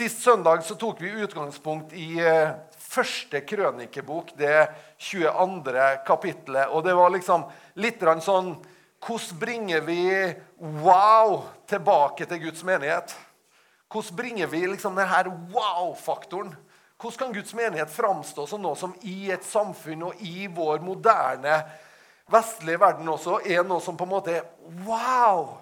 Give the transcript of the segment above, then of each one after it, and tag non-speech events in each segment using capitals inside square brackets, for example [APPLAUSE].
Sist søndag så tok vi utgangspunkt i eh, første krønikebok, det 22. kapittelet. Og det var liksom litt sånn Hvordan bringer vi wow tilbake til Guds menighet? Hvordan bringer vi liksom denne wow-faktoren? Hvordan kan Guds menighet framstå som noe som i et samfunn og i vår moderne vestlige verden også er noe som på en måte er wow?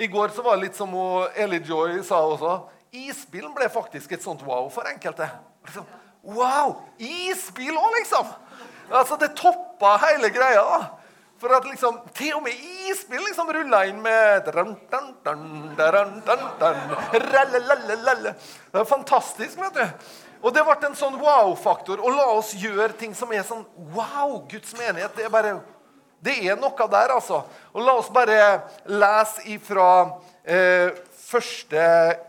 I går så var det litt som Ellie Joy sa også. Isbilen ble faktisk et sånt wow for enkelte. Liksom, wow! Isbil òg, liksom! Altså, Det toppa hele greia. da. For at liksom, Til og med isbil liksom rulla inn med Det er fantastisk, vet du. Og det ble en sånn wow-faktor. Og la oss gjøre ting som er sånn wow! Guds menighet. Det er bare det er noe der, altså. Og La oss bare lese ifra eh, første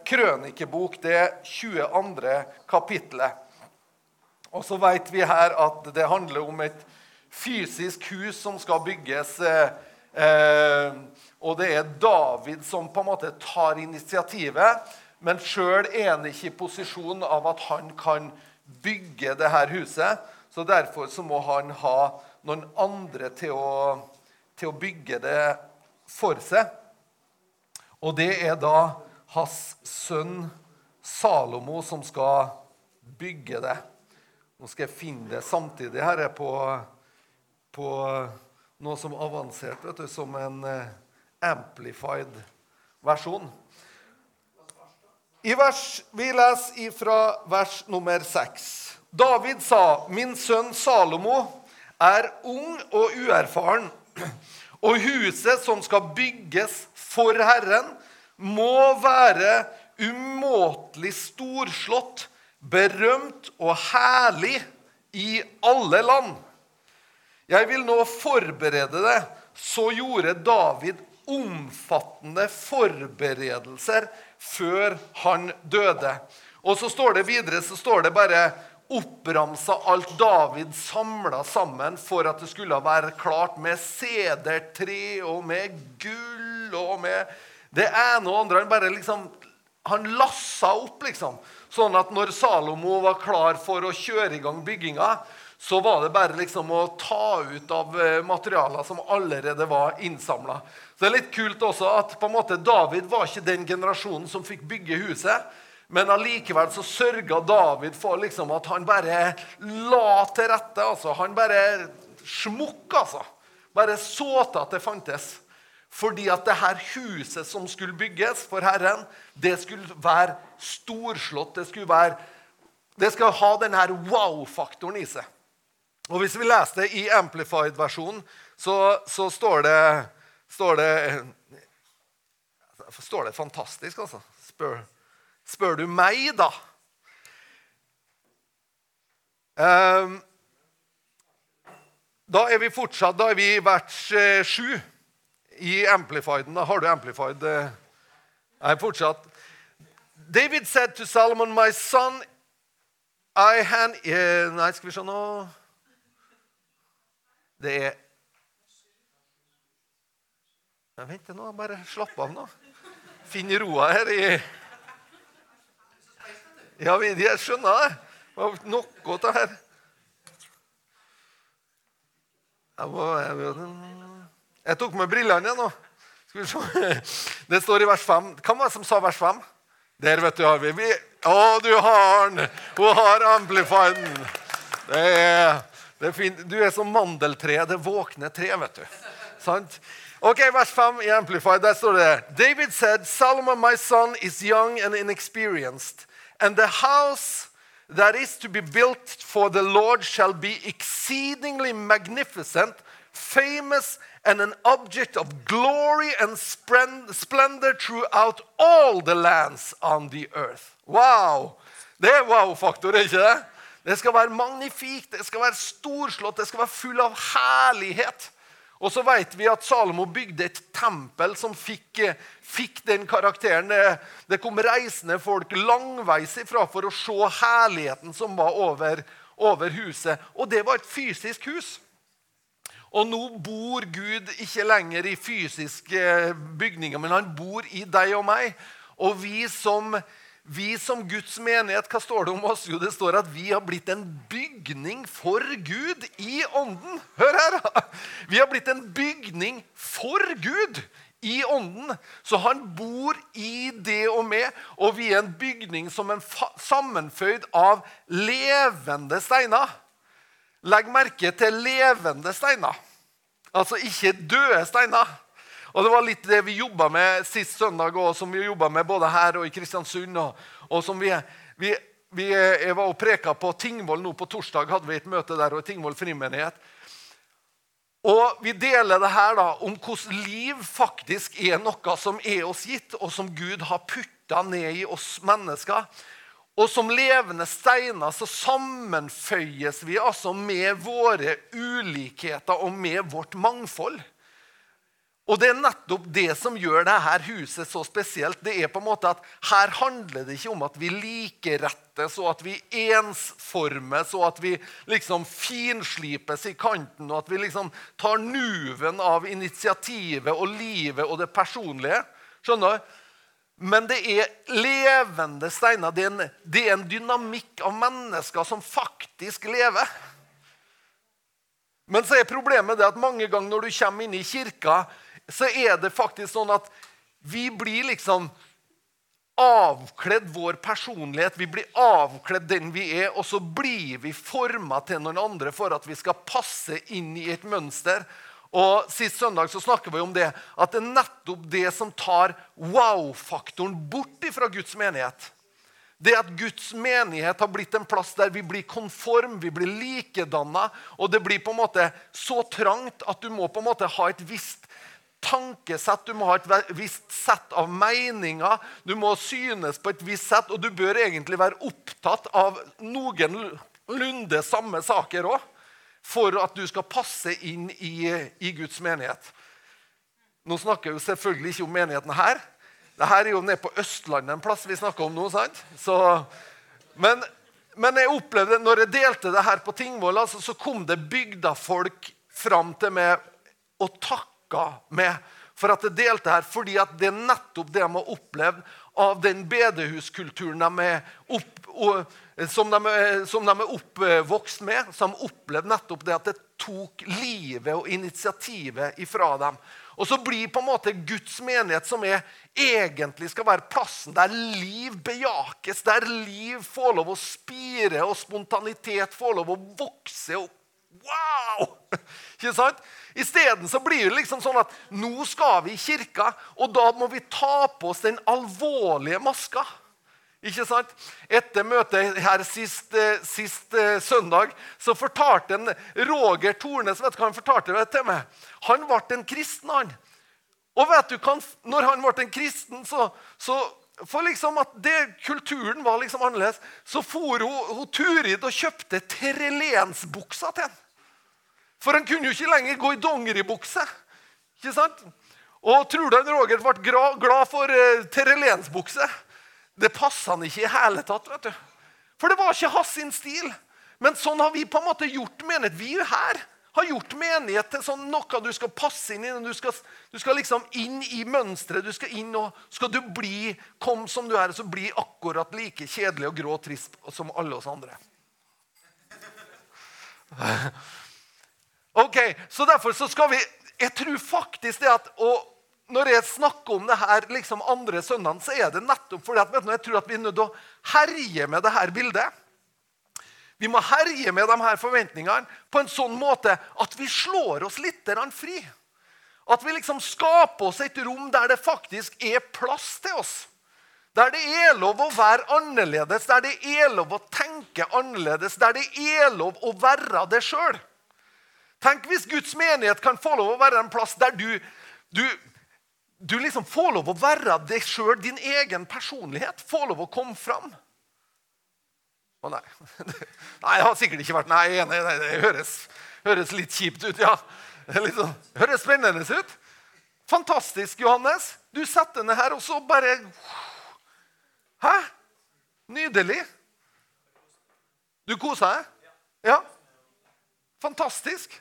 krønikebok, det 22. kapittelet. Og så vet vi her at det handler om et fysisk hus som skal bygges. Eh, eh, og det er David som på en måte tar initiativet. Men sjøl er han ikke i posisjon av at han kan bygge det her huset. Så derfor så må han ha noen andre til å, til å bygge det for seg. Og det er da hans sønn Salomo som skal bygge det. Nå skal jeg finne det samtidig her på, på noe som er avansert, vet du, som en uh, amplified versjon. I vers, Vi leser fra vers nummer seks. David sa, 'Min sønn Salomo er ung og uerfaren.' 'Og huset som skal bygges for Herren, må være umåtelig storslått berømt og herlig i alle land. Jeg vil nå forberede det. Så gjorde David omfattende forberedelser før han døde. Og så står det videre så står det bare oppramsa alt David samla sammen for at det skulle være klart med sedertre og med gull og med det ene og andre. Han bare liksom Han lassa opp, liksom. Sånn at når Salomo var klar for å kjøre i gang bygginga, så var det bare liksom å ta ut av eh, materialer som allerede var innsamla. Det er litt kult også at på en måte David var ikke den generasjonen som fikk bygge huset. Men allikevel så sørga David for liksom at han bare la til rette. altså. Han bare smukk, altså. Bare så til at det fantes. Fordi at det her huset som skulle bygges for Herren, det skulle være storslått. Det skulle være, det skal ha denne wow-faktoren i seg. Og Hvis vi leser det i Amplified-versjonen, så, så, står det står det, står det fantastisk, altså. Spør, spør du meg, da? Um, da er vi fortsatt da er vi i vers 7 eh, i Amplifieden. Da har du Amplified. Eh, er fortsatt David said to Solomon, My son, I hand eh, Nei, skal vi se nå Det er Vent nå, bare slapp av nå. Finn roa her i Ja, jeg skjønner det. Noe av det her jeg, tok med brillene igjen nå. Det står i vers 5. Hvem var det som sa vers 5? Der, vet du, har vi, vi Å, du har den! Hun har amplifieren! Det er, det er fint. Du er som mandeltreet, det våkne tre, vet du. Sant? Ok, Vers 5 i Amplified, der står det David said, Solomon, my son, is young and inexperienced, and the house that is to be built for the Lord shall be exceedingly magnificent, famous and an object of glory and splendor throughout all the lands on the earth. Wow! Det er wow-faktor, ikke det? Det skal være magnifikt, det skal være storslått, det skal være full av herlighet. Og så vet vi at Salomo bygde et tempel som fikk, fikk den karakteren. Det, det, kom reisende folk langveis ifra for å se herligheten som var over, over huset. Og det var et fysisk hus. Og nå bor Gud ikke lenger i fysiske bygninger, men han bor i deg og meg. Og vi som, vi som Guds menighet, hva står det om oss? Jo, det står at vi har blitt en bygning for Gud i ånden. Hør her! Vi har blitt en bygning for Gud i ånden. Så han bor i det og med, og vi er en bygning som er sammenføyd av levende steiner. Legg merke til levende steiner. Altså ikke døde steiner. Og Det var litt det vi jobba med sist søndag, og som vi jobba med både her og i Kristiansund. Og, og som vi, vi, vi, Jeg var og preka på Tingvoll nå på torsdag. hadde vi et møte der, og Tingvoll frimenighet. Og Vi deler det her da, om hvordan liv faktisk er noe som er oss gitt, og som Gud har putta ned i oss mennesker. Og som levende steiner så sammenføyes vi altså med våre ulikheter og med vårt mangfold. Og det er nettopp det som gjør dette huset så spesielt. Det er på en måte at Her handler det ikke om at vi likerettes og at vi ensformes og at vi liksom finslipes i kanten og at vi liksom tar nuven av initiativet og livet og det personlige. Skjønner du? Men det er levende steiner. Det er, en, det er en dynamikk av mennesker som faktisk lever. Men så er problemet det at mange ganger når du kommer inn i kirka, så er det faktisk sånn at vi blir liksom avkledd vår personlighet. Vi blir avkledd den vi er, og så blir vi forma til noen andre for at vi skal passe inn i et mønster. Og Sist søndag så snakket vi om det, at det er nettopp det som tar wow-faktoren bort fra Guds menighet. Det at Guds menighet har blitt en plass der vi blir konform, vi blir likedanna. Og det blir på en måte så trangt at du må på en måte ha et visst tankesett, du må ha et visst sett av meninger. Du må synes på et visst sett, og du bør egentlig være opptatt av noenlunde samme saker òg. For at du skal passe inn i, i, Guds menighet. Nå snakker jeg jo selvfølgelig ikke om menigheten her. Dette er jo nede på Østlandet en plass vi snakker om nå. sant? Så, men, men, jeg opplevde, når jeg delte det her på Tingvoll, altså, så kom det bygdafolk fram til meg og takka snakka med for at det delte her, fordi at det er nettopp det de har opplevd av den bedehuskulturen de opp, og, som, de, som, de, er oppvokst med. Som de opplevd nettopp det at det tok livet og initiativet ifra dem. Og så blir på en måte Guds menighet, som er, egentlig skal være plassen der liv bejakes, der liv får lov å spire og spontanitet får lov å vokse opp. Wow! Ikke sant? Isteden blir det liksom sånn at nå skal vi i kirka, og da må vi ta på oss den alvorlige maska. Ikke sant? Etter møtet her sist, eh, sist eh, søndag så fortalte en Roger Tornes vet du hva han fortalte det til meg? Han ble en kristen, han. Og vet du, når han ble en kristen, så, så for liksom at det, kulturen var liksom annerledes, så for hun, hun Turid og kjøpte terrelensbuksa til ham. For han kunne jo ikke lenger gå i dongeribukse. Ikke sant? Og tror du han Roger ble glad for uh, terrelensbukse? Det passa han ikke i hele tatt. vet du. For det var ikke hans stil. Men sånn har vi på en måte gjort menighet. Vi her har gjort menighet til sånn noe du skal passe inn i. Du skal, du skal liksom inn i mønsteret. Du skal inn og skal du bli, kom som du er, så bli akkurat like kjedelig og grå og trist som alle oss andre. Ok, så Derfor så skal vi Jeg tror faktisk det at og Når jeg snakker om det her liksom andre søndagen, så er det nettopp fordi at, du, jeg tror at vi er nødt til å herje med det her bildet. Vi må herje med de her forventningene på en sånn måte at vi slår oss litt fri. At vi liksom skaper oss et rom der det faktisk er plass til oss. Der det er lov å være annerledes, der det er lov å tenke annerledes, der det er lov å være det sjøl. Tenk hvis Guds menighet kan få lov å være en plass der du, du, du liksom får lov å være deg sjøl, din egen personlighet. Får lov å komme fram. Å nei. [LAUGHS] nei. Det har sikkert ikke vært Nei, nei, nei det høres, høres, litt kjipt ut. ja. Det sånn, høres spennende ut. Fantastisk, Johannes. Du setter ned her, og så bare Hæ? Nydelig. Du koser deg? Ja. Fantastisk.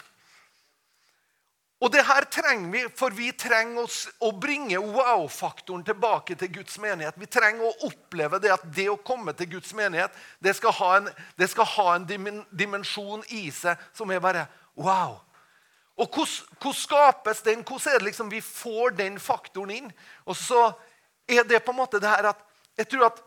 Og det her trenger vi, for vi trenger å bringe wow-faktoren tilbake til Guds menighet. Vi trenger å oppleve det at det å komme til Guds menighet det skal ha en, skal ha en dimensjon i seg som er bare wow. Og hvordan skapes den? Hvordan er det liksom vi får den faktoren inn? Og så er det på en måte det her at jeg tror at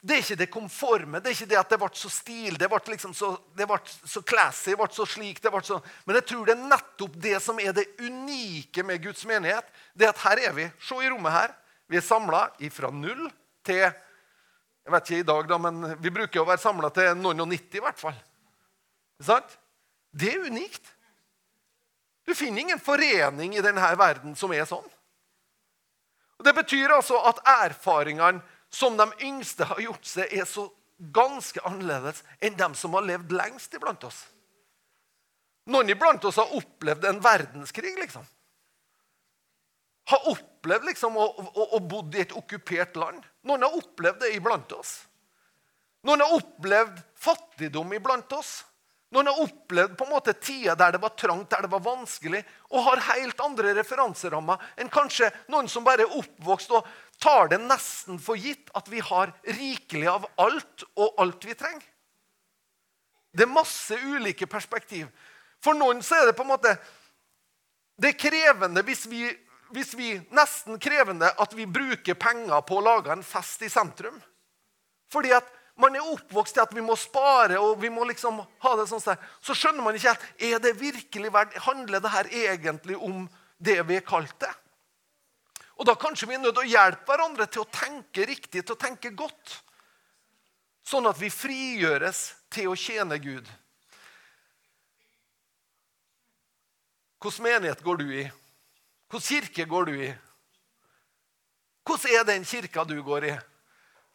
det er ikke det konforme, det er ikke det at det ble så stil, det ble, liksom så, det ble så classy, det ble så slik det ble så, Men jeg tror det er nettopp det som er det unike med Guds menighet. det at Her er vi. Se i rommet her. Vi er samla fra null til jeg vet ikke i dag, da, men vi bruker å være samla til noen og 90 i hvert fall. Sant? Det er unikt. Du finner ingen forening i denne verden som er sånn. Og Det betyr altså at erfaringene som de yngste har gjort seg, er så ganske annerledes enn dem som har levd lengst iblant oss. Noen iblant oss har opplevd en verdenskrig, liksom. Har opplevd liksom å, å, å bodd i et okkupert land. Noen har opplevd det iblant oss. Noen har opplevd fattigdom iblant oss. Noen har opplevd på en måte tida der det var trangt, der det var vanskelig, og har helt andre referanserammer enn kanskje noen som bare er oppvokst og tar det nesten for gitt at vi har rikelig av alt og alt vi trenger. Det er masse ulike perspektiv. For noen så er det på en måte Det er krevende hvis vi, hvis vi Nesten krevende at vi bruker penger på å lage en fest i sentrum. Fordi at man er oppvokst til at vi må spare og vi må liksom ha det sånn. Så skjønner man ikke at er det virkelig verdt, handler det her egentlig om det vi er kalt det. Og Da kanskje vi er nødt til å hjelpe hverandre til å tenke riktig, til å tenke godt. Sånn at vi frigjøres til å tjene Gud. Hvilken menighet går du i? Hvilken kirke går du i? Hvordan er den kirka du går i?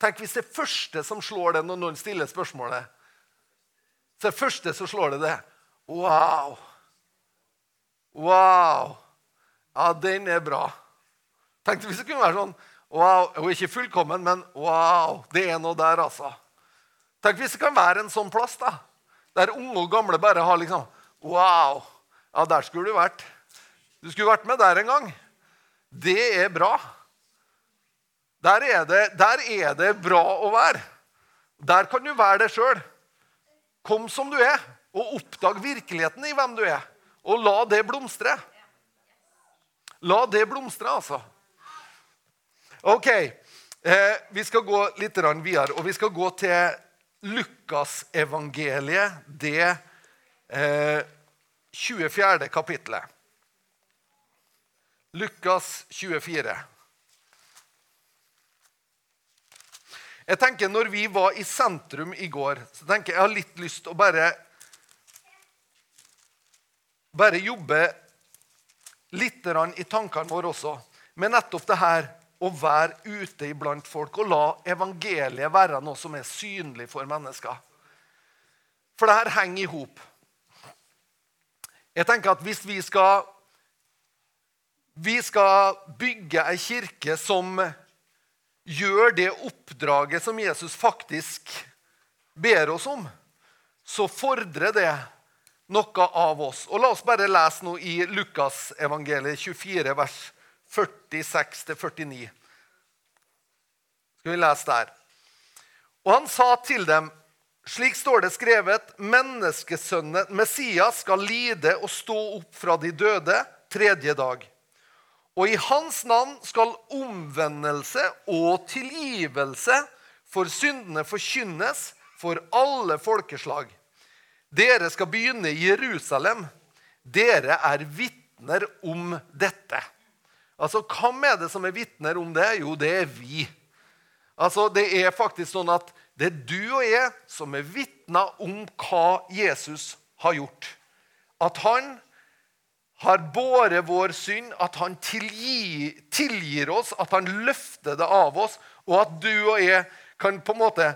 Tenk hvis det første som slår det når noen stiller spørsmålet Så det første som slår det, det Wow! Wow! Ja, den er bra. Tenk hvis det kunne være sånn Wow, Hun er ikke fullkommen, men wow, det er noe der, altså. Tenk hvis det kan være en sånn plass, da. Der unge og gamle bare har liksom Wow! Ja, der skulle du vært. Du skulle vært med der en gang. Det er bra. Der er, det, der er det bra å være. Der kan du være deg sjøl. Kom som du er, og oppdag virkeligheten i hvem du er. Og la det blomstre. La det blomstre, altså. OK. Eh, vi skal gå litt videre, og vi skal gå til Lukasevangeliet, det eh, 24. kapittelet. Lukas 24. Jeg tenker Når vi var i sentrum i går, så tenker jeg jeg har litt lyst til å bare bare jobbe litt i tankene våre også med nettopp det her å være ute iblant folk og la evangeliet være noe som er synlig for mennesker. For det her henger i hop. Jeg tenker at hvis vi skal, vi skal bygge ei kirke som gjør det oppdraget som Jesus faktisk ber oss om, så fordrer det noe av oss. Og La oss bare lese noe i Lukasevangeliet 24, vers 46-49. Skal vi lese der? Og han sa til dem, slik står det skrevet, menneskesønnen Messias skal lide og stå opp fra de døde tredje dag. Og i hans navn skal omvendelse og tilgivelse for syndene forkynnes for alle folkeslag. Dere skal begynne i Jerusalem. Dere er vitner om dette. Altså, Hvem er det som er vitner om det? Jo, det er vi. Altså, Det er faktisk sånn at det er du og jeg som er vitner om hva Jesus har gjort. At han har båret vår synd, at han tilgir, tilgir, oss, at han løfter det av oss, og at du og jeg kan på en måte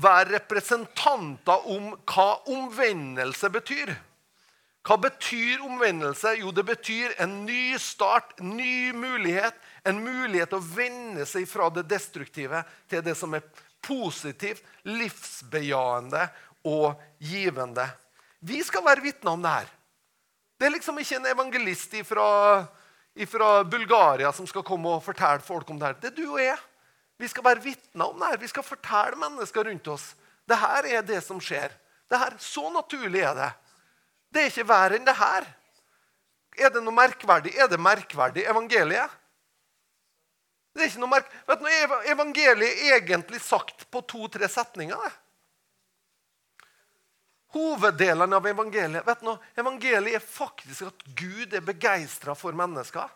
være representanter om hva omvendelse betyr. Hva betyr omvendelse? Jo, det betyr en ny start, en ny mulighet. En mulighet til å vende seg fra det destruktive til det som er positivt, livsbejaende og givende. Vi skal være vitner om det her. Det er liksom ikke en evangelist fra Bulgaria som skal komme og fortelle folk om det her. Det er du og jeg. Vi skal være vitner om det her. Vi skal fortelle mennesker rundt oss. Det her er det som skjer. Det her, Så naturlig er det. Det er ikke verre enn det her. Er det noe merkverdig? Er det merkverdig evangeliet? Det er ikke noe merk... Vet du, Evangeliet er egentlig sagt på to-tre setninger. det. Hoveddelen av evangeliet vet du, evangeliet er faktisk at Gud er begeistra for mennesker.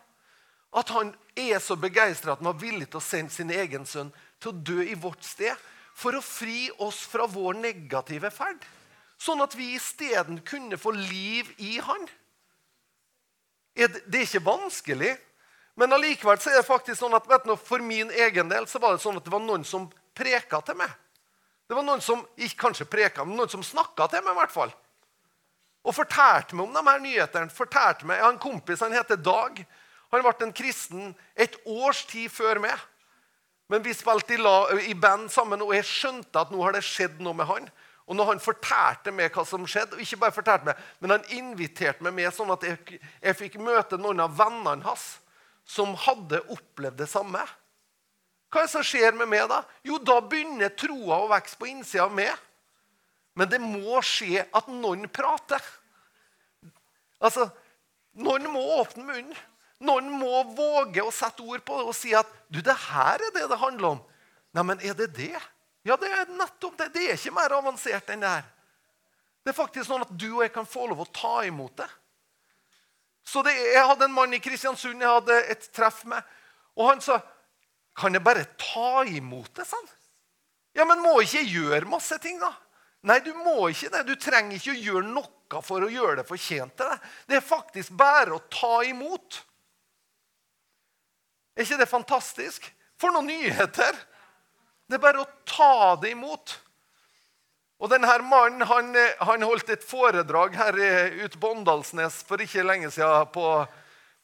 At han er så begeistra at han var villig til å sende sin egen sønn til å dø i vårt sted for å fri oss fra vår negative ferd. Sånn at vi isteden kunne få liv i han. Det er ikke vanskelig, men allikevel er det faktisk sånn at du, for min egen del så var det sånn at det var noen som preka til meg. Det var noen som ikke kanskje preka, men noen som snakka til meg. i hvert fall. Og fortalte meg om de her nyhetene. fortalte meg, Jeg har en kompis han heter Dag. Han ble en kristen et års tid før meg. Men vi spilte i, la, i, band sammen, og jeg skjønte at nå har det skjedd noe med han. Og når han fortalte meg hva som skjedde, og ikke bare fortalte meg, men han inviterte meg med sånn at jeg, jeg fikk møte noen av vennene hans som hadde opplevd det samme. Hva er det som skjer med meg da? Jo, da begynner troa å vokse på innsida av meg. Men det må skje at noen prater. Altså, Noen må åpne munnen. Noen må våge å sette ord på det og si at du, det her er det det handler om. Nei, men er det det? Ja, det er nettopp det. Det er ikke mer avansert enn det her. Det er faktisk sånn at du og jeg kan få lov å ta imot det. Så det, Jeg hadde en mann i Kristiansund jeg hadde et treff med. og Han sa kan jeg bare ta imot det? sånn? Ja, men må ikke jeg gjøre masse ting, da? Nei, du må ikke det. Du trenger ikke å gjøre noe for å gjøre det fortjent til deg. Det er faktisk bare å ta imot. Er ikke det fantastisk? For noen nyheter! Det er bare å ta det imot. Og denne mannen han, han holdt et foredrag her ute på Åndalsnes for ikke lenge siden på,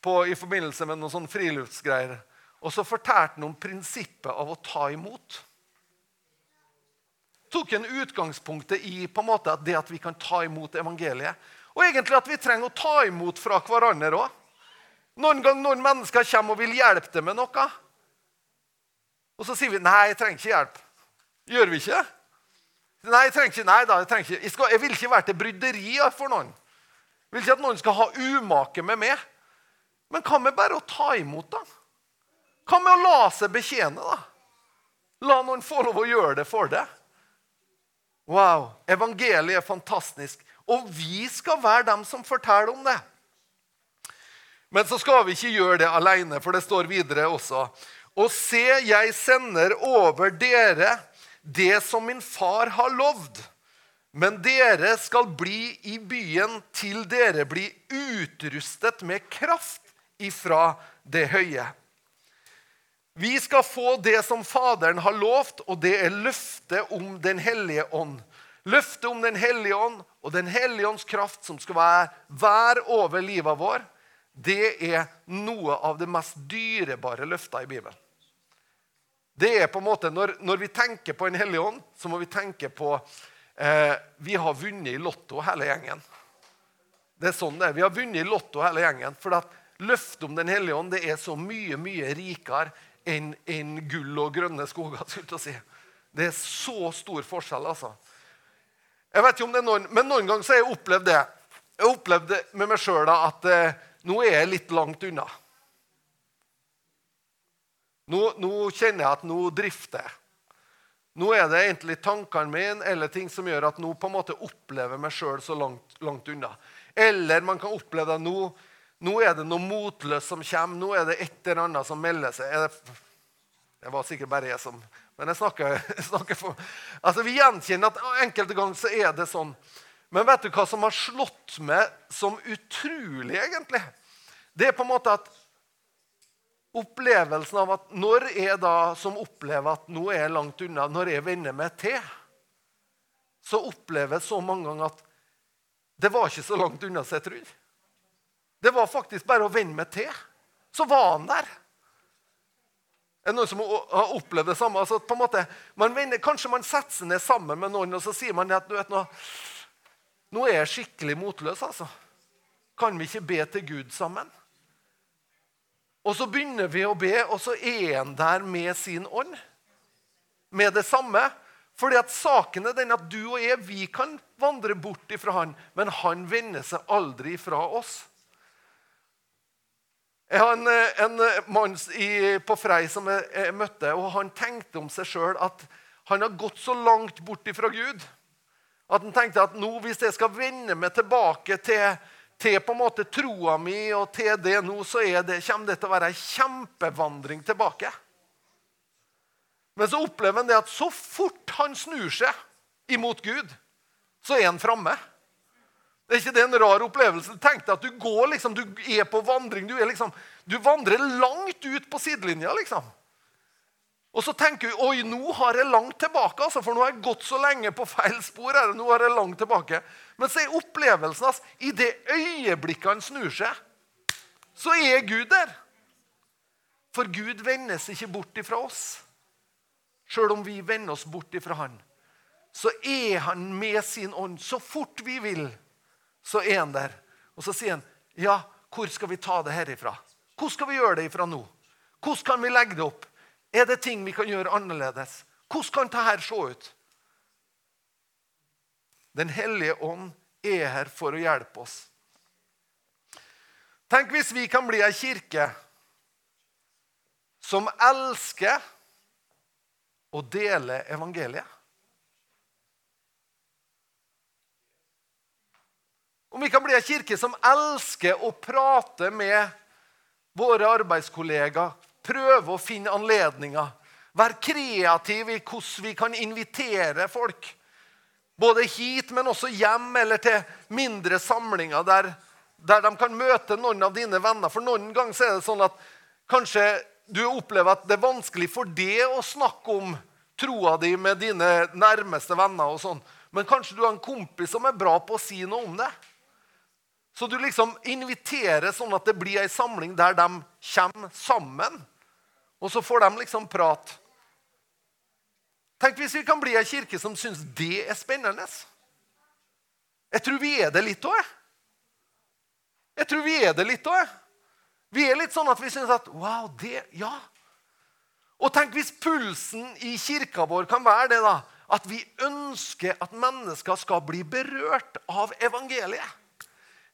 på, i forbindelse med noen sånn friluftsgreier. Og så fortalte han om prinsippet av å ta imot. Tok en utgangspunktet i på en måte at det at vi kan ta imot evangeliet. Og egentlig at vi trenger å ta imot fra hverandre òg. Noen ganger noen mennesker kommer og vil hjelpe deg med noe. Og så sier vi 'nei, jeg trenger ikke hjelp'. Gjør vi ikke? Nei, jeg trenger ikke, nei da, jeg, trenger ikke. Jeg, skal, jeg vil ikke være til bryderi for noen. Jeg vil ikke at noen skal ha umake med meg. Men hva med bare å ta imot, da? Hva med å la seg betjene, da? La noen få lov å gjøre det for deg. Wow. Evangeliet er fantastisk. Og vi skal være dem som forteller om det. Men så skal vi ikke gjøre det alene, for det står videre også. Og se, jeg sender over dere det som min far har lovd. Men dere skal bli i byen til dere blir utrustet med kraft ifra det høye. Vi skal få det som Faderen har lovt, og det er løftet om Den hellige ånd. Løftet om Den hellige ånd og Den hellige ånds kraft som skal være, vær over livet vår, det er noe av det mest dyrebare løfta i Bibelen. Det er på en måte, Når, når vi tenker på en hellig ånd, så må vi tenke på eh, Vi har vunnet i Lotto, hele gjengen. Det er sånn det er. Vi har vunnet i Lotto, hele gjengen. For at løftet om Den hellige ånd det er så mye mye rikere enn en gull og grønne skoger. Si. Det er så stor forskjell, altså. Jeg vet ikke om det er noen, Men noen ganger så har jeg opplevd det. Jeg har opplevd det med meg sjøl at eh, nå er jeg litt langt unna. Nå, nå, kjenner jeg at nå drifter jeg. Nå er det egentlig tankene mine eller ting som gjør at nå på en måte opplever meg sjøl så langt, langt, unna. Eller man kan oppleve at nå nå er det noe motløst som kommer. Nå er det et eller annet som melder seg. Det, var sikkert bare jeg som Men jeg snakker, jeg snakker for Altså, Vi gjenkjenner at enkelte ganger så er det sånn. Men vet du hva som har slått meg som utrolig, egentlig? Det er på en måte at opplevelsen av at når jeg da som opplever at nå er jeg langt unna, når jeg venner meg til, så opplever jeg så mange ganger at det var ikke så langt unna som jeg trodde. Det var faktisk bare å venne meg til. Så var han der. Er det noen som har opplevd det samme? Altså, på en måte, man vender, kanskje man setter seg ned sammen med noen og så sier man at vet, nå, nå er jeg skikkelig motløs. altså. Kan vi ikke be til Gud sammen? Og så begynner vi å be, og så er han der med sin ånd. Med det samme. Fordi at saken er den at du og jeg vi kan vandre bort ifra han, men han vender seg aldri fra oss. Jeg har en, en mann i, på Frei som jeg, jeg, møtte, og han tenkte om seg sjøl at han har gått så langt bort ifra Gud at han tenkte at nå, hvis jeg skal vende meg tilbake til, til på en måte troa mi og til det nå, så det, kommer det til å være ei kjempevandring tilbake. Men så opplever han det at så fort han snur seg imot Gud, så er han framme. Det er ikke det en rar opplevelse? Tenk deg at du går liksom, du er på vandring. Du, er liksom, du vandrer langt ut på sidelinja, liksom. Og så tenker du oi, nå har jeg langt tilbake, altså, for nå har jeg gått så lenge på feil spor. Her, nå har jeg langt tilbake. Men så er opplevelsen hans i det øyeblikket han snur seg, så er Gud der. For Gud vendes ikke bort ifra oss. Sjøl om vi vender oss bort ifra Han, så er Han med sin ånd. Så fort vi vil, så er Han der. Og så sier han, 'Ja, hvor skal vi ta det herifra?' Hvor skal vi gjøre det ifra nå? Hvordan kan vi legge det opp? Er det ting vi kan gjøre annerledes? Hvordan kan dette se ut? Den hellige ånd er her for å hjelpe oss. Tenk hvis vi kan bli ei kirke som elsker å dele evangeliet. Om vi kan bli ei kirke som elsker å prate med våre arbeidskollegaer, prøve å finne anledninger. Være kreativ i hvordan vi kan invitere folk. Både hit, men også hjem eller til mindre samlinger der, der de kan møte noen av dine venner. For noen ganger er det sånn at kanskje du opplever at det er vanskelig for det å snakke om troa di med dine nærmeste venner. og sånn. Men kanskje du har en kompis som er bra på å si noe om det. Så du liksom inviterer sånn at det blir ei samling der de kommer sammen. Og så får de liksom prat. Tenk hvis vi kan bli ei kirke som syns det er spennende. Jeg tror vi er det litt òg. Jeg tror vi er det litt òg. Vi er litt sånn at vi syns at Wow, det Ja. Og tenk hvis pulsen i kirka vår kan være det, da. At vi ønsker at mennesker skal bli berørt av evangeliet.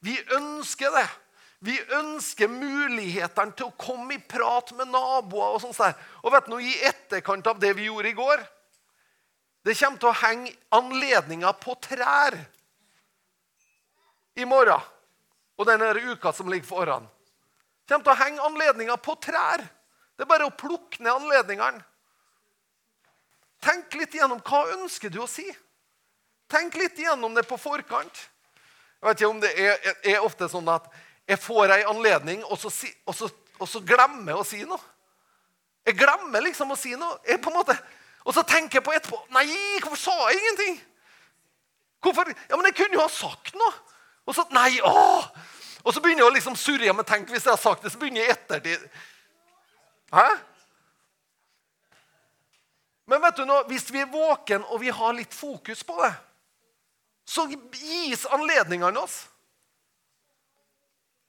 Vi ønsker det. Vi ønsker mulighetene til å komme i prat med naboer. Og sånt der. Og vet du, I etterkant av det vi gjorde i går Det kommer til å henge anledninger på trær i morgen og denne uka som ligger foran. Det kommer til å henge anledninger på trær. Det er bare å plukke ned anledningene. Tenk litt igjennom hva ønsker du å si. Tenk litt igjennom det på forkant. Jeg vet ikke om Det er, er ofte sånn at jeg får ei anledning, og så, si, og, så, og så, glemmer jeg å si noe. Jeg glemmer liksom å si noe. Jeg på en måte, og så tenker jeg på etterpå Nei, hvorfor sa jeg ingenting? Hvorfor? Ja, men jeg kunne jo ha sagt noe. Og så Nei, åh! Og så begynner jeg å liksom surre. Men tenk hvis jeg har sagt det, så begynner jeg ettertid. Hæ? Men vet du nå, hvis vi er våken og vi har litt fokus på det, så gis anledningene oss.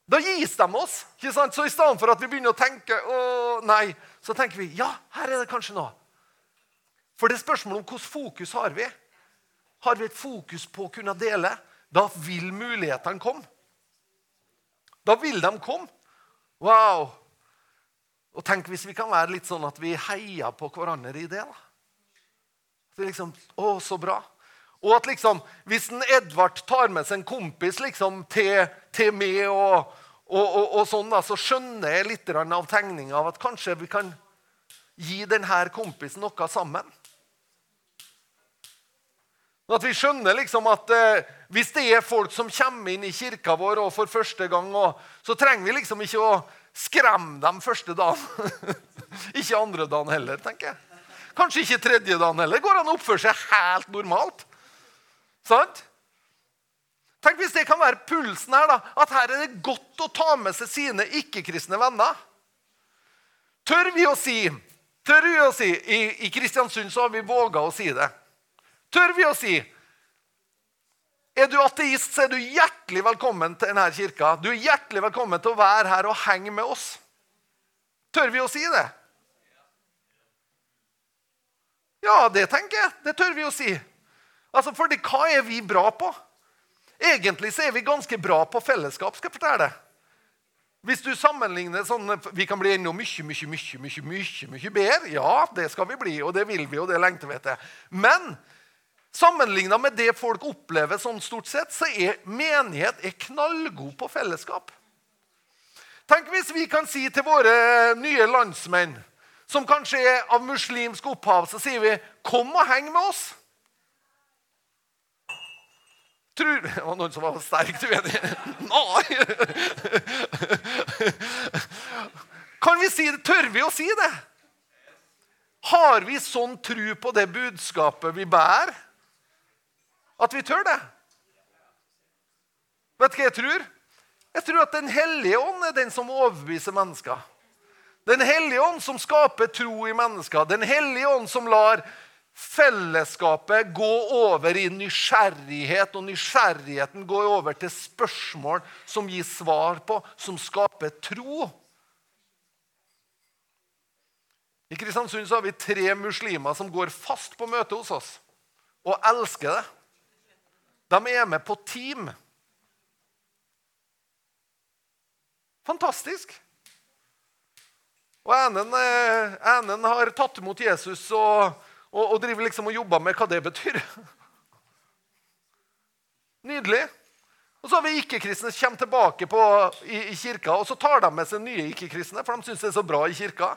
Da gis de oss. ikke sant? Så i stedet for at vi begynner å tenke å nei, så tenker vi ja, her er det kanskje noe. For det er spørsmålet om hvilket fokus har vi. Har vi et fokus på å kunne dele, da vil mulighetene komme. Da vil de komme. Wow! Og tenk hvis vi kan være litt sånn at vi heier på hverandre i det. da. Det er liksom, Å, så bra. Og at liksom, hvis en Edvard tar med seg en kompis liksom, til, til meg, og, og, og, og, sånn, da, så skjønner jeg litt av tegninga av at kanskje vi kan gi denne kompisen noe sammen. At vi skjønner liksom at eh, hvis det er folk som kommer inn i kirka vår og for første gang, så trenger vi liksom ikke å skremme dem første dagen. [LAUGHS] ikke andre dagen heller, tenker jeg. Kanskje ikke tredje dagen heller. Går han og oppfører seg helt normalt? Sant? Tenk hvis det kan være pulsen her, da, at her er det godt å ta med seg sine ikke-kristne venner. Tør vi å si tør vi å si, I, i Kristiansund så har vi våga å si det. Tør vi å si Er du ateist, så er du hjertelig velkommen til denne kirka. Du er hjertelig velkommen til å være her og henge med oss. Tør vi å si det? Ja, det tenker jeg. Det tør vi å si. Altså, For hva er vi bra på? Egentlig så er vi ganske bra på fellesskap. skal jeg fortelle deg. Hvis du sammenligner sånn Vi kan bli enda mye, mye, mye, mye, mye, mye bedre. Ja, det skal vi bli, og det vil vi, og det lengter vi etter. Men sammenligna med det folk opplever sånn stort sett, så er menighet er knallgod på fellesskap. Tenk hvis vi kan si til våre nye landsmenn, som kanskje er av muslimsk opphav, så sier vi 'Kom og heng med oss'. Tror, [LAUGHS] det var noen som var sterkt uenig. [LAUGHS] Nei! [LAUGHS] Kan vi si det? Tør vi å si det? Har vi sånn tro på det budskapet vi bærer, at vi tør det? Vet du hva jeg tror? Jeg tror at Den hellige ånd er den som overbeviser mennesker. Den hellige ånd som skaper tro i mennesker. Den hellige ånd som lar fellesskapet gå over i nysgjerrighet, og nysgjerrigheten går over til spørsmål som gir svar på, som skaper tro. I Kristiansund så har vi tre muslimer som går fast på møte hos oss og elsker det. De er med på team. Fantastisk. Og Enen, enen har tatt imot Jesus og og, og driver liksom og jobber med hva det betyr. Nydelig. Og så har vi ikke-kristne som kommer tilbake på, i, i, kirka, og så tar de med seg nye ikke-kristne, for de syns det er så bra i kirka.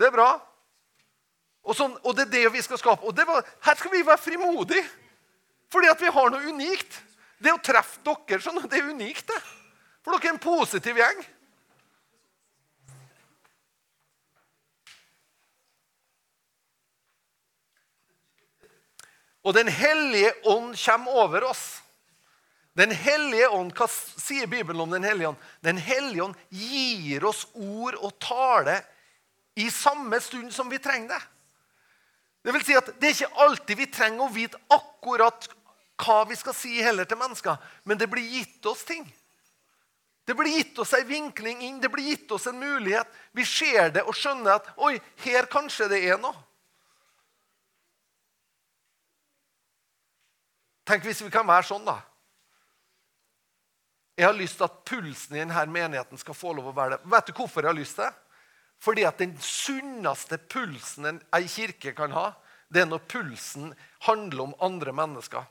Det er bra. Og, sånn, og det er det vi skal skape. Og var, her skal vi være frimodige, fordi at vi har noe unikt. Det å treffe dere, sånn, det er unikt. det. For dere er en positiv gjeng. Og Den hellige ånd kommer over oss. Den hellige ånd, Hva sier Bibelen om Den hellige ånd? Den hellige ånd gir oss ord og tale i samme stund som vi trenger det. Det vil si at det er ikke alltid vi trenger å vite akkurat hva vi skal si heller til mennesker, men det blir gitt oss ting. Det blir gitt oss en vinkling inn, det blir gitt oss en mulighet. Vi ser det og skjønner at oi, her kanskje det er noe. Tenk hvis vi kan være sånn, da. Jeg har lyst til at pulsen i denne menigheten skal få lov å være det. Vet du hvorfor jeg har lyst til det? Fordi at den sunneste pulsen en ei kirke kan ha, det er når pulsen handler om andre mennesker.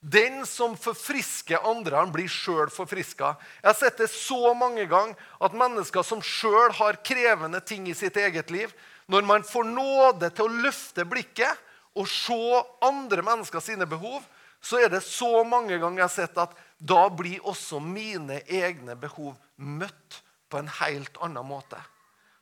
Den som forfrisker andre, han blir sjøl forfriska. Jeg har sett det så mange ganger at mennesker som sjøl har krevende ting i sitt eget liv, når man får nåde til å løfte blikket og se andre mennesker sine behov, så er det så mange ganger jeg har sett at da blir også mine egne behov møtt på en helt annen måte.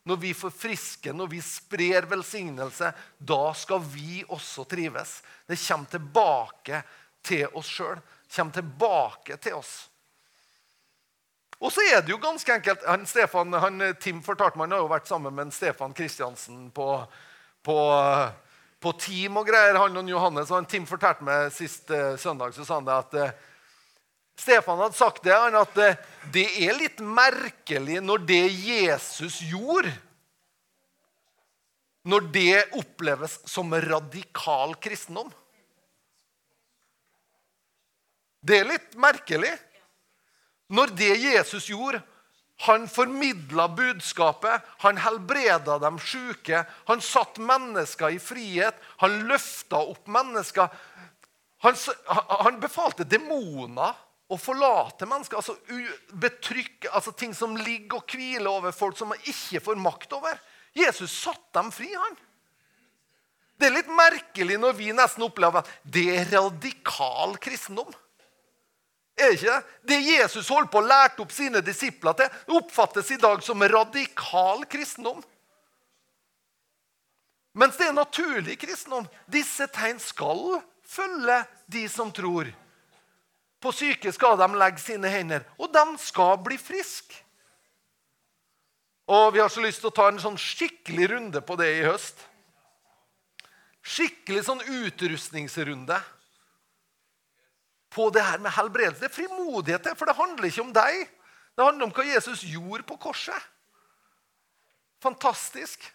Når vi forfrisker, når vi sprer velsignelse, da skal vi også trives. Det kommer tilbake til oss sjøl. Kommer tilbake til oss. Og så er det jo ganske enkelt han, Stefan, han, Tim fortalte meg, han har jo vært sammen med Stefan Kristiansen på, på på team og greier. Han og Johannes og Tim fortalte meg sist uh, søndag så sa han det at uh, Stefan hadde sagt det, han at uh, det er litt merkelig når det Jesus gjorde Når det oppleves som radikal kristendom. Det er litt merkelig. Når det Jesus gjorde, han formidla budskapet, han helbreda de syke, han satte mennesker i frihet, han løfta opp mennesker. Han, han befalte demoner å forlate mennesker. altså betrykk, altså Ting som ligger og hviler over folk som man ikke får makt over. Jesus satte dem fri. han. Det er litt merkelig når vi nesten opplever at det er radikal kristendom. Er det ikke det? Det Jesus holdt på å lærte opp sine disipler til, oppfattes i dag som radikal kristendom. Mens det er naturlig kristendom. Disse tegn skal følge de som tror. På syke skal de legge sine hender, og de skal bli friske. Og Vi har så lyst til å ta en sånn skikkelig runde på det i høst. Skikkelig sånn utrustningsrunde. På det her med helbredelse. Det er frimodighet, for det handler ikke om deg. Det handler om hva Jesus gjorde på korset. Fantastisk.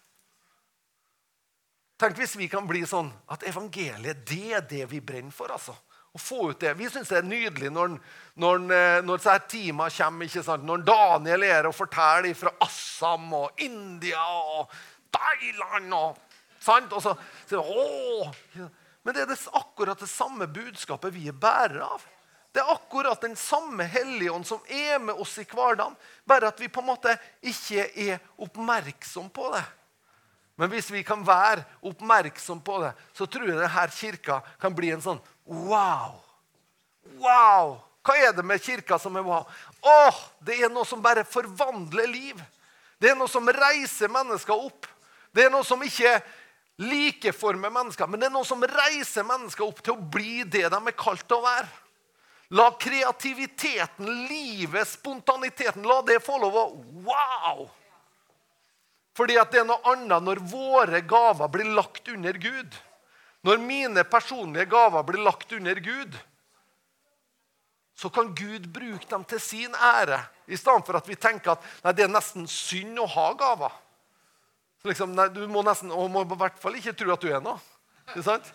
Tenk hvis vi kan bli sånn at evangeliet det er det vi brenner for. altså. Å få ut det. Vi syns det er nydelig når, når, så når teama kommer. ikke sant? Når Daniel er og forteller fra Assam og India og Thailand og sant? Og så, så, å, Men det er det, akkurat det samme budskapet vi er bærere av. Det er akkurat den samme Hellige Ånd som er med oss i hverdagen. Bare at vi på en måte ikke er oppmerksom på det. Men hvis vi kan være oppmerksom på det, så tror jeg denne kirka kan bli en sånn wow. Wow! Hva er det med kirka som er wow? Åh, Det er noe som bare forvandler liv. Det er noe som reiser mennesker opp. Det er noe som ikke likeformer mennesker, men det er noe som reiser mennesker opp til å bli det de er kalt til å være. La kreativiteten, livet, spontaniteten, la det få lov å Wow! Fordi at det er noe annet når våre gaver blir lagt under Gud. Når mine personlige gaver blir lagt under Gud, så kan Gud bruke dem til sin ære, i stedet for at vi tenker at nei, det er nesten synd å ha gaver. Så liksom, nei, du må nesten, og må i hvert fall ikke tro at du er noe. Ikke sant?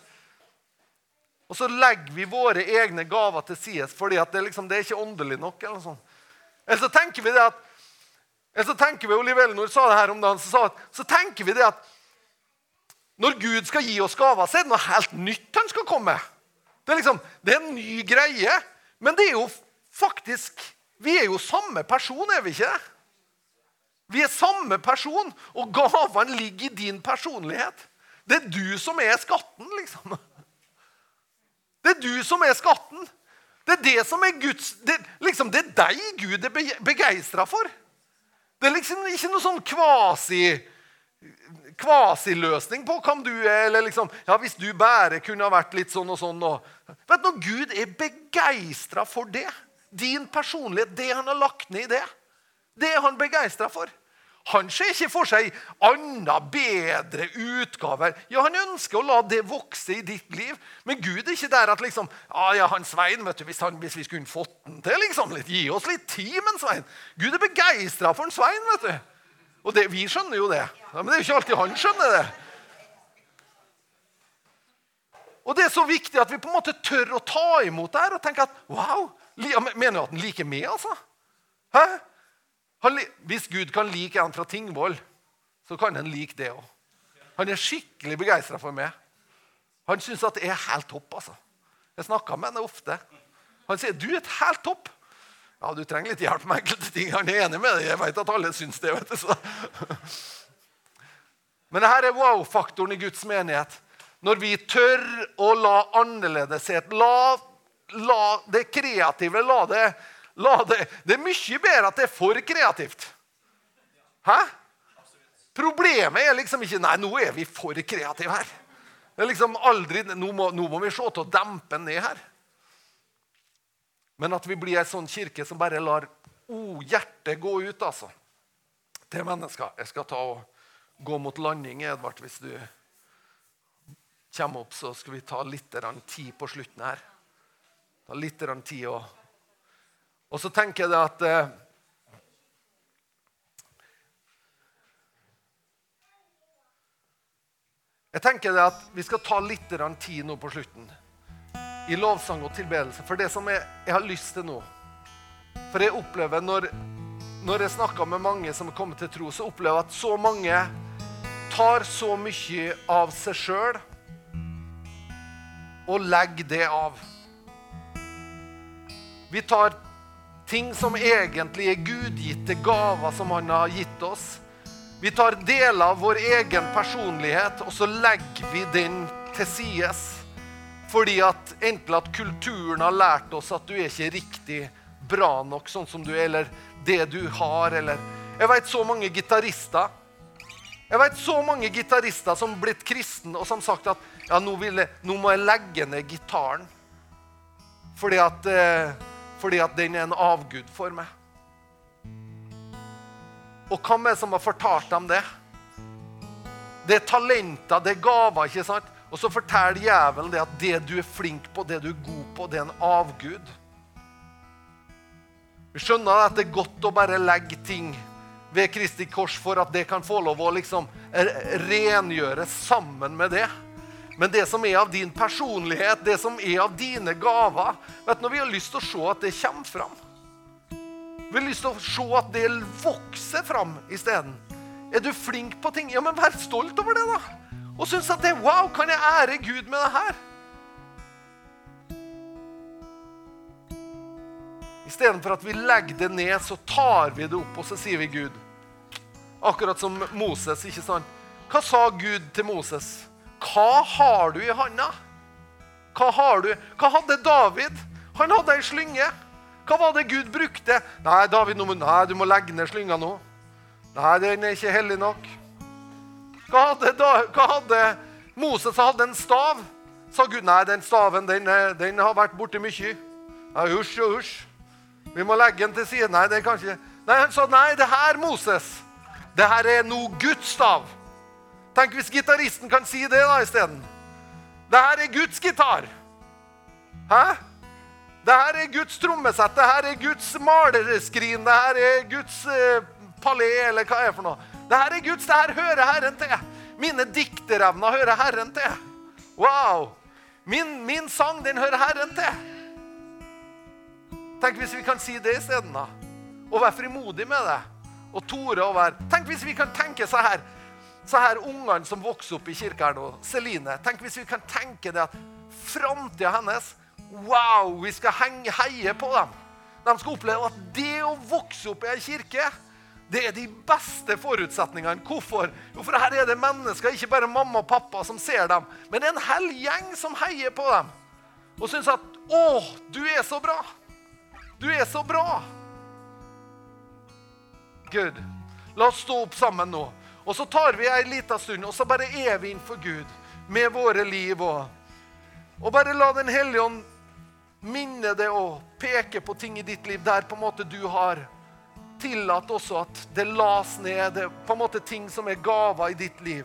Og så legger vi våre egne gaver til side fordi at det, liksom, det er ikke åndelig nok. Eller, sånn. eller så tenker vi det at eller så tenker vi Olive Elnor sa det her om dagen, så, så tenker vi det at når Gud skal gi oss gaver, så er det noe helt nytt han skal komme med. Det er, liksom, det er en ny greie. Men det er jo faktisk Vi er jo samme person, er vi ikke? Vi er samme person, og gavene ligger i din personlighet. Det er du som er skatten, liksom. Det er du som er skatten. Det er det som er Guds Det, liksom, det er deg Gud er begeistra for. Det er liksom ikke noe sånn kvasi kvasiløsning på hvem du er. eller liksom, ja, Hvis du bare kunne ha vært litt sånn og sånn. Og, vet du, Gud er begeistra for det. Din personlighet, det han har lagt ned i det, det er han begeistra for. Han ser ikke for seg andre, bedre utgaver. Ja, Han ønsker å la det vokse i ditt liv. Men Gud er ikke der at liksom, ah, ja, han Svein, vet du, hvis, han, hvis vi skulle fått den til liksom, litt, Gi oss litt tid med Svein. Gud er begeistra for en Svein. vet du. Og det, Vi skjønner jo det. Ja, men det er jo ikke alltid han skjønner det. Og Det er så viktig at vi på en måte tør å ta imot det her og tenke at wow, Mener du at han liker meg, altså? Hæ? Han, hvis Gud kan like en fra Tingvoll, så kan han like det òg. Han er skikkelig begeistra for meg. Han syns at det er helt topp. altså. Jeg snakker med ham ofte. Han sier du er helt topp. Ja, du trenger litt hjelp med enkelte ting. Han er enig med det. Jeg vet at alle syns det. vet du. Så. Men dette er wow-faktoren i Guds menighet. Når vi tør å la annerledeshet, la, la det kreative, la det det, det, er mye bedre at det er for kreativt. Hæ? Problemet er liksom ikke Nei, nå er vi for kreative her. Det er liksom aldri, Nå må, nå må vi se til å dempe ned her. Men at vi blir ei sånn kirke som bare lar oh, hjertet gå ut, altså. Til mennesker. Jeg skal ta og gå mot landing, Edvard. Hvis du kommer opp, så skal vi ta litt tid på slutten her. Ta litt tid og og så tenker jeg det at eh, Jeg tenker det at Vi skal ta litt tid nå på slutten i lovsang og tilbedelse. For det som jeg, jeg har lyst til nå For jeg opplever når, når jeg snakker med mange som er kommet til tro, så opplever jeg at så mange tar så mye av seg sjøl og legger det av. Vi tar Ting som egentlig er gudgitte gaver som han har gitt oss. Vi tar deler av vår egen personlighet, og så legger vi den til sides. Fordi at enten at kulturen har lært oss at du er ikke riktig bra nok sånn som du er, eller det du har, eller Jeg vet så mange gitarister. Jeg vet så mange gitarister som blitt kristne og som sagt at ja, nå, jeg, nå må jeg legge ned gitaren. Fordi at eh, fordi at den er en avgud for meg. Og hvem er det som har fortalt dem det? Det er talenter, det er gaver. ikke sant? Og så forteller djevelen det at det du er flink på, det du er god på, det er en avgud. Vi skjønner at det er godt å bare legge ting ved Kristi kors for at det kan få lov å liksom rengjøres sammen med det. Men det som er av din personlighet, det som er av dine gaver vet du, Vi har lyst til å se at det kommer fram. Vi har lyst til å se at det vokser fram isteden. Er du flink på ting? Ja, men vær stolt over det, da. Og synes at det, wow, kan jeg ære Gud med det her? Istedenfor at vi legger det ned, så tar vi det opp og så sier vi Gud. Akkurat som Moses. ikke sant? Hva sa Gud til Moses? Hva har du i handa? Hva har du? Hva hadde David? Han hadde ei slynge. Hva var det Gud brukte? Nei, David, nei, du må legge ned slynga nå. Nei, den er ikke hellig nok. Hva hadde, da, hva hadde Moses hadde en stav? Sa Gud nei, den staven den, den har vært borte mye. Nei, husj og husj. Vi må legge den til side. Nei, det kan ikke Nei, Han sa nei, det her, Moses, det her er nå Guds stav. Tenk hvis gitaristen kan si det da isteden. Det her er Guds gitar. Hæ? Det her er Guds trommesett, det her er Guds malerskrin, det her er Guds eh, palé, eller hva er det for noe. Det her er Guds, det her hører Herren til. Mine dikterevner hører Herren til. Wow! Min, min sang, den hører Herren til. Tenk hvis vi kan si det isteden, da. Og være frimodig med det. Og tore å være Tenk hvis vi kan tenke seg her så her ungene som vokser opp i kirka her nå, Celine Tenk hvis vi kan tenke det at framtida hennes Wow, vi skal henge, heie på dem. De skal oppleve at det å vokse opp i ei kirke det er de beste forutsetningene. Hvorfor? Jo, for her er det mennesker, ikke bare mamma og pappa, som ser dem, men det er en hel gjeng som heier på dem og syns at 'Å, du er så bra'. Du er så bra! Gud, la oss stå opp sammen nå. Og så tar vi ei lita stund, og så bare er vi innenfor Gud med våre liv. òg. og bare la Den hellige ånd minne deg og peke på ting i ditt liv der på en måte du har tillatt også at det las ned. Det på en måte ting som er gaver i ditt liv.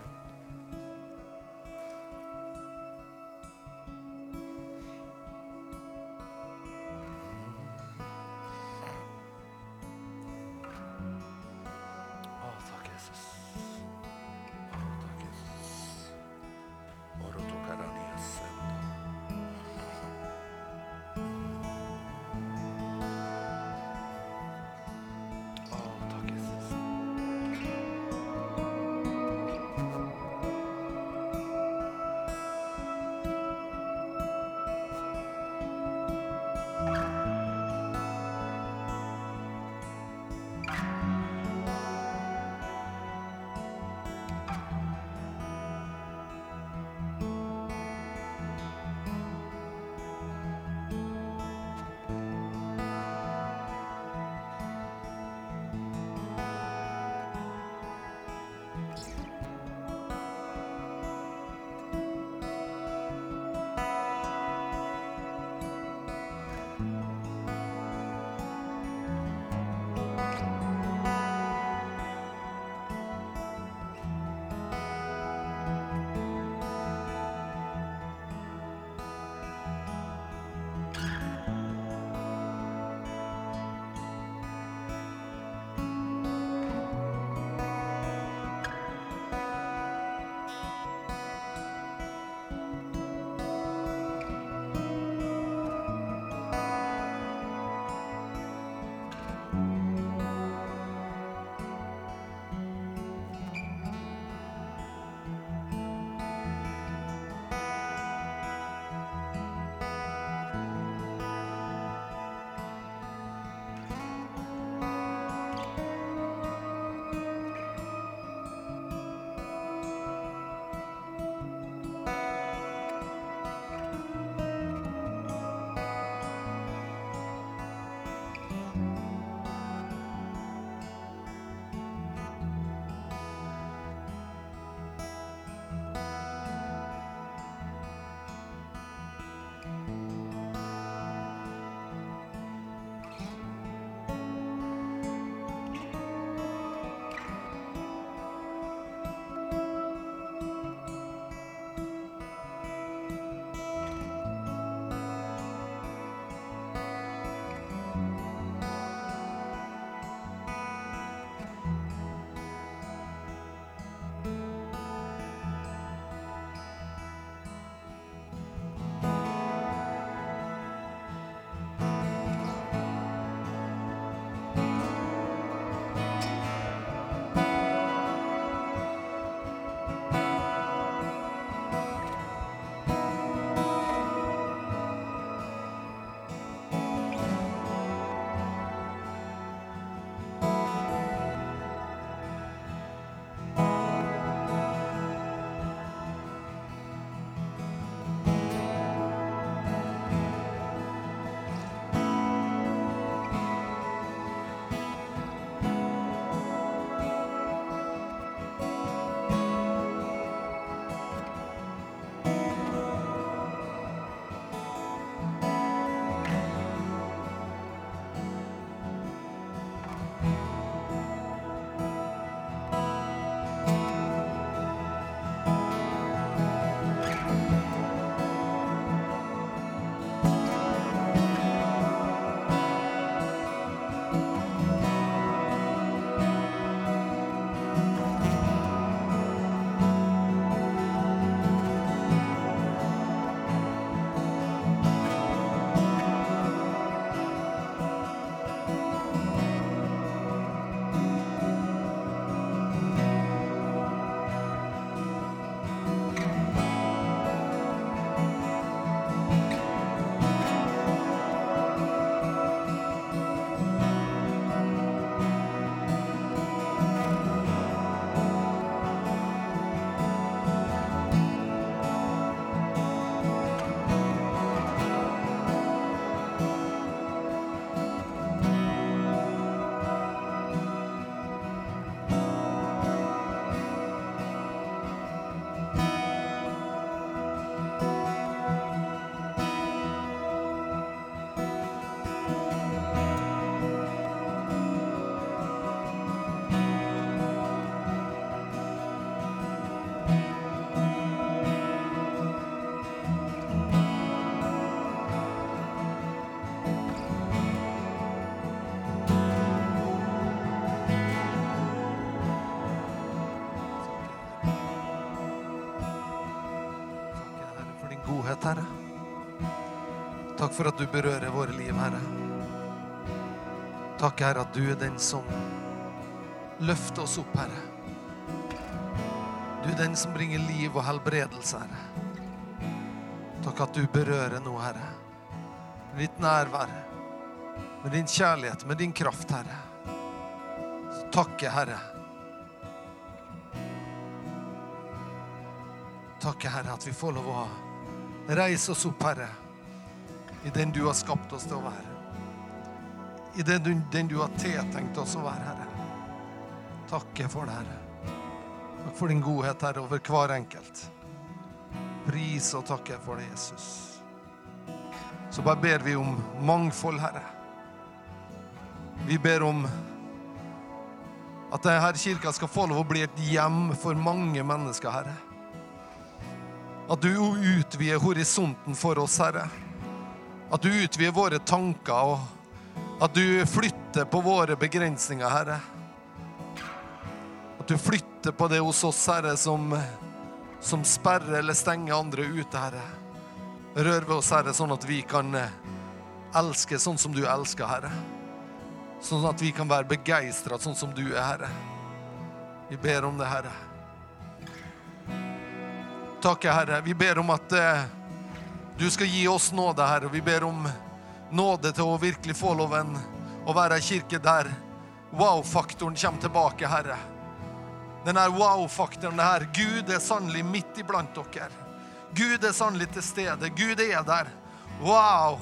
Takk for at du berører våre liv, Herre. Takk, Herre, at du er den som løfter oss opp, Herre. Du er den som bringer liv og helbredelse, Herre. Takk at du berører nå, Herre. Med ditt nærvær, med din kjærlighet, med din kraft, Herre. Så takker Herre. Takker, Herre, at vi får lov å reise oss opp, Herre, i den du har skapt oss til å være. I den du, den du har tiltenkt oss å være, Herre. Takker for det, Herre. Takk for din godhet, Herre, over hver enkelt. Pris og takker for det, Jesus. Så bare ber vi om mangfold, Herre. Vi ber om at denne kirka skal få lov å bli et hjem for mange mennesker, Herre. At du utvider horisonten for oss, Herre. At du utvider våre tanker, og at du flytter på våre begrensninger, Herre. At du flytter på det hos oss, Herre, som, som sperrer eller stenger andre ute, Herre. Rør ved oss, Herre, sånn at vi kan eh, elske sånn som du elsker, Herre. Sånn at vi kan være begeistra sånn som du er, Herre. Vi ber om det, Herre. Takk, Herre. Vi ber om at eh, du skal gi oss nåde, Herre. Vi ber om nåde til å virkelig få loven å være ei kirke der wow-faktoren kommer tilbake, Herre. Den her wow-faktoren her. Gud er sannelig midt iblant dere. Gud er sannelig til stede. Gud er der. Wow!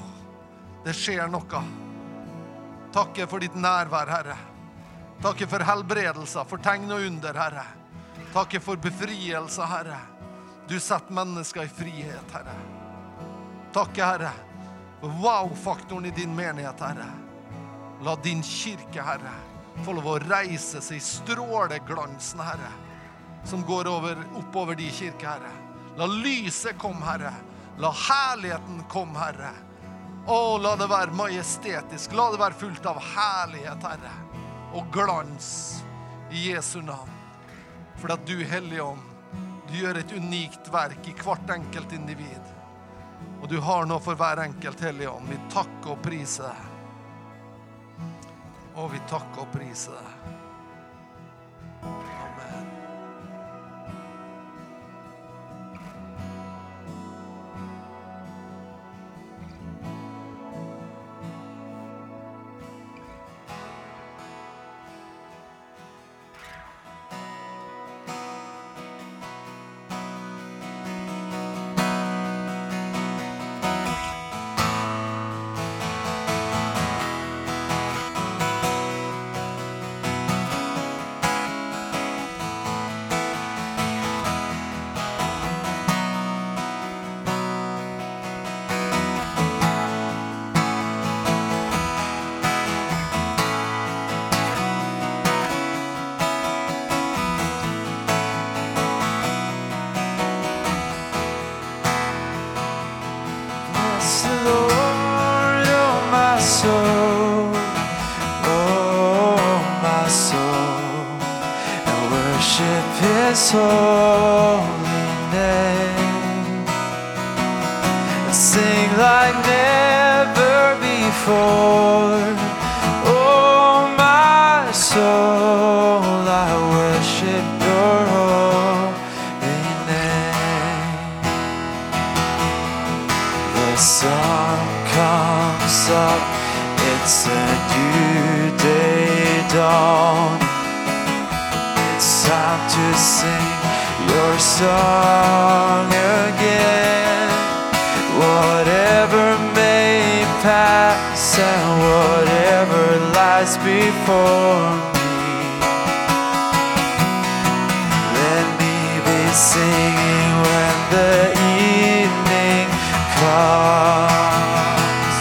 Det skjer noe. Takker for ditt nærvær, Herre. Takker for helbredelser, for tegn og under, Herre. Takker for befrielse, Herre. Du setter mennesker i frihet, Herre. Takker, Herre, for wow-faktoren i din menighet, Herre. La din kirke, Herre, få lov å reise seg i stråleglansen, Herre, som går over, oppover de kirke, Herre. La lyset komme, Herre. La herligheten komme, Herre. Å, la det være majestetisk. La det være fullt av herlighet, Herre, og glans i Jesu navn. For at du, Hellige Ånd, du gjør et unikt verk i hvert enkelt individ. Og du har noe for hver enkelt, Hellige. Vi takker og priser deg. Og vi takker og priser deg. Lies before me. Let me be singing when the evening comes.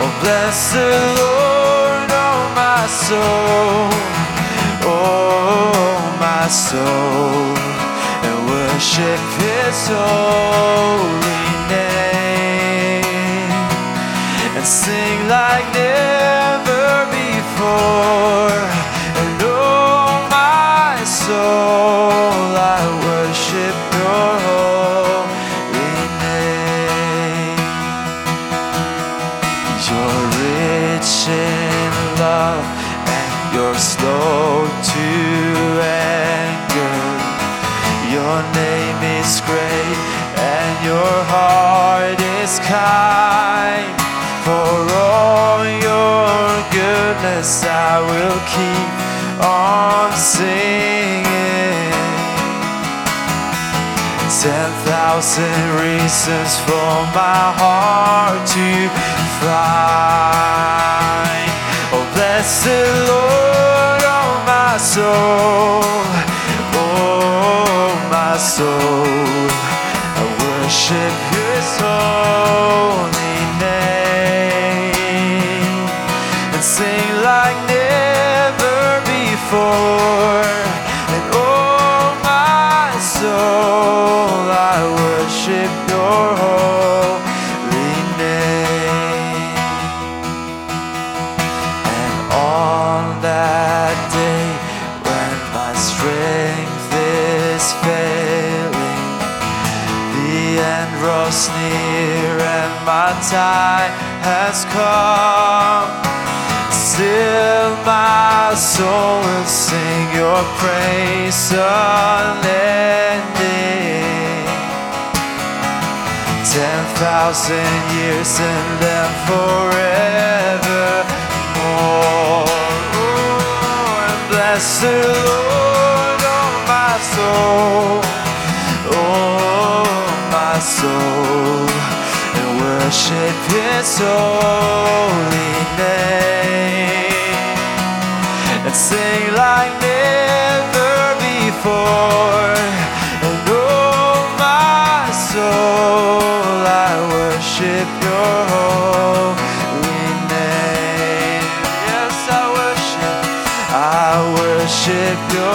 Oh, bless the Lord, oh my soul, oh my soul, and worship His holy For all your goodness, I will keep on singing. Ten thousand reasons for my heart to find. Oh, bless the Lord, oh my soul, oh my soul. I worship His holy soul, I worship Your holy name. And on that day when my strength is failing, the end draws near and my time has come. Still my soul will sing your praise unending. Ten thousand years and then forevermore. Oh, and bless the Lord, oh my soul, oh my soul, and worship His holy name, and sing like never chegou.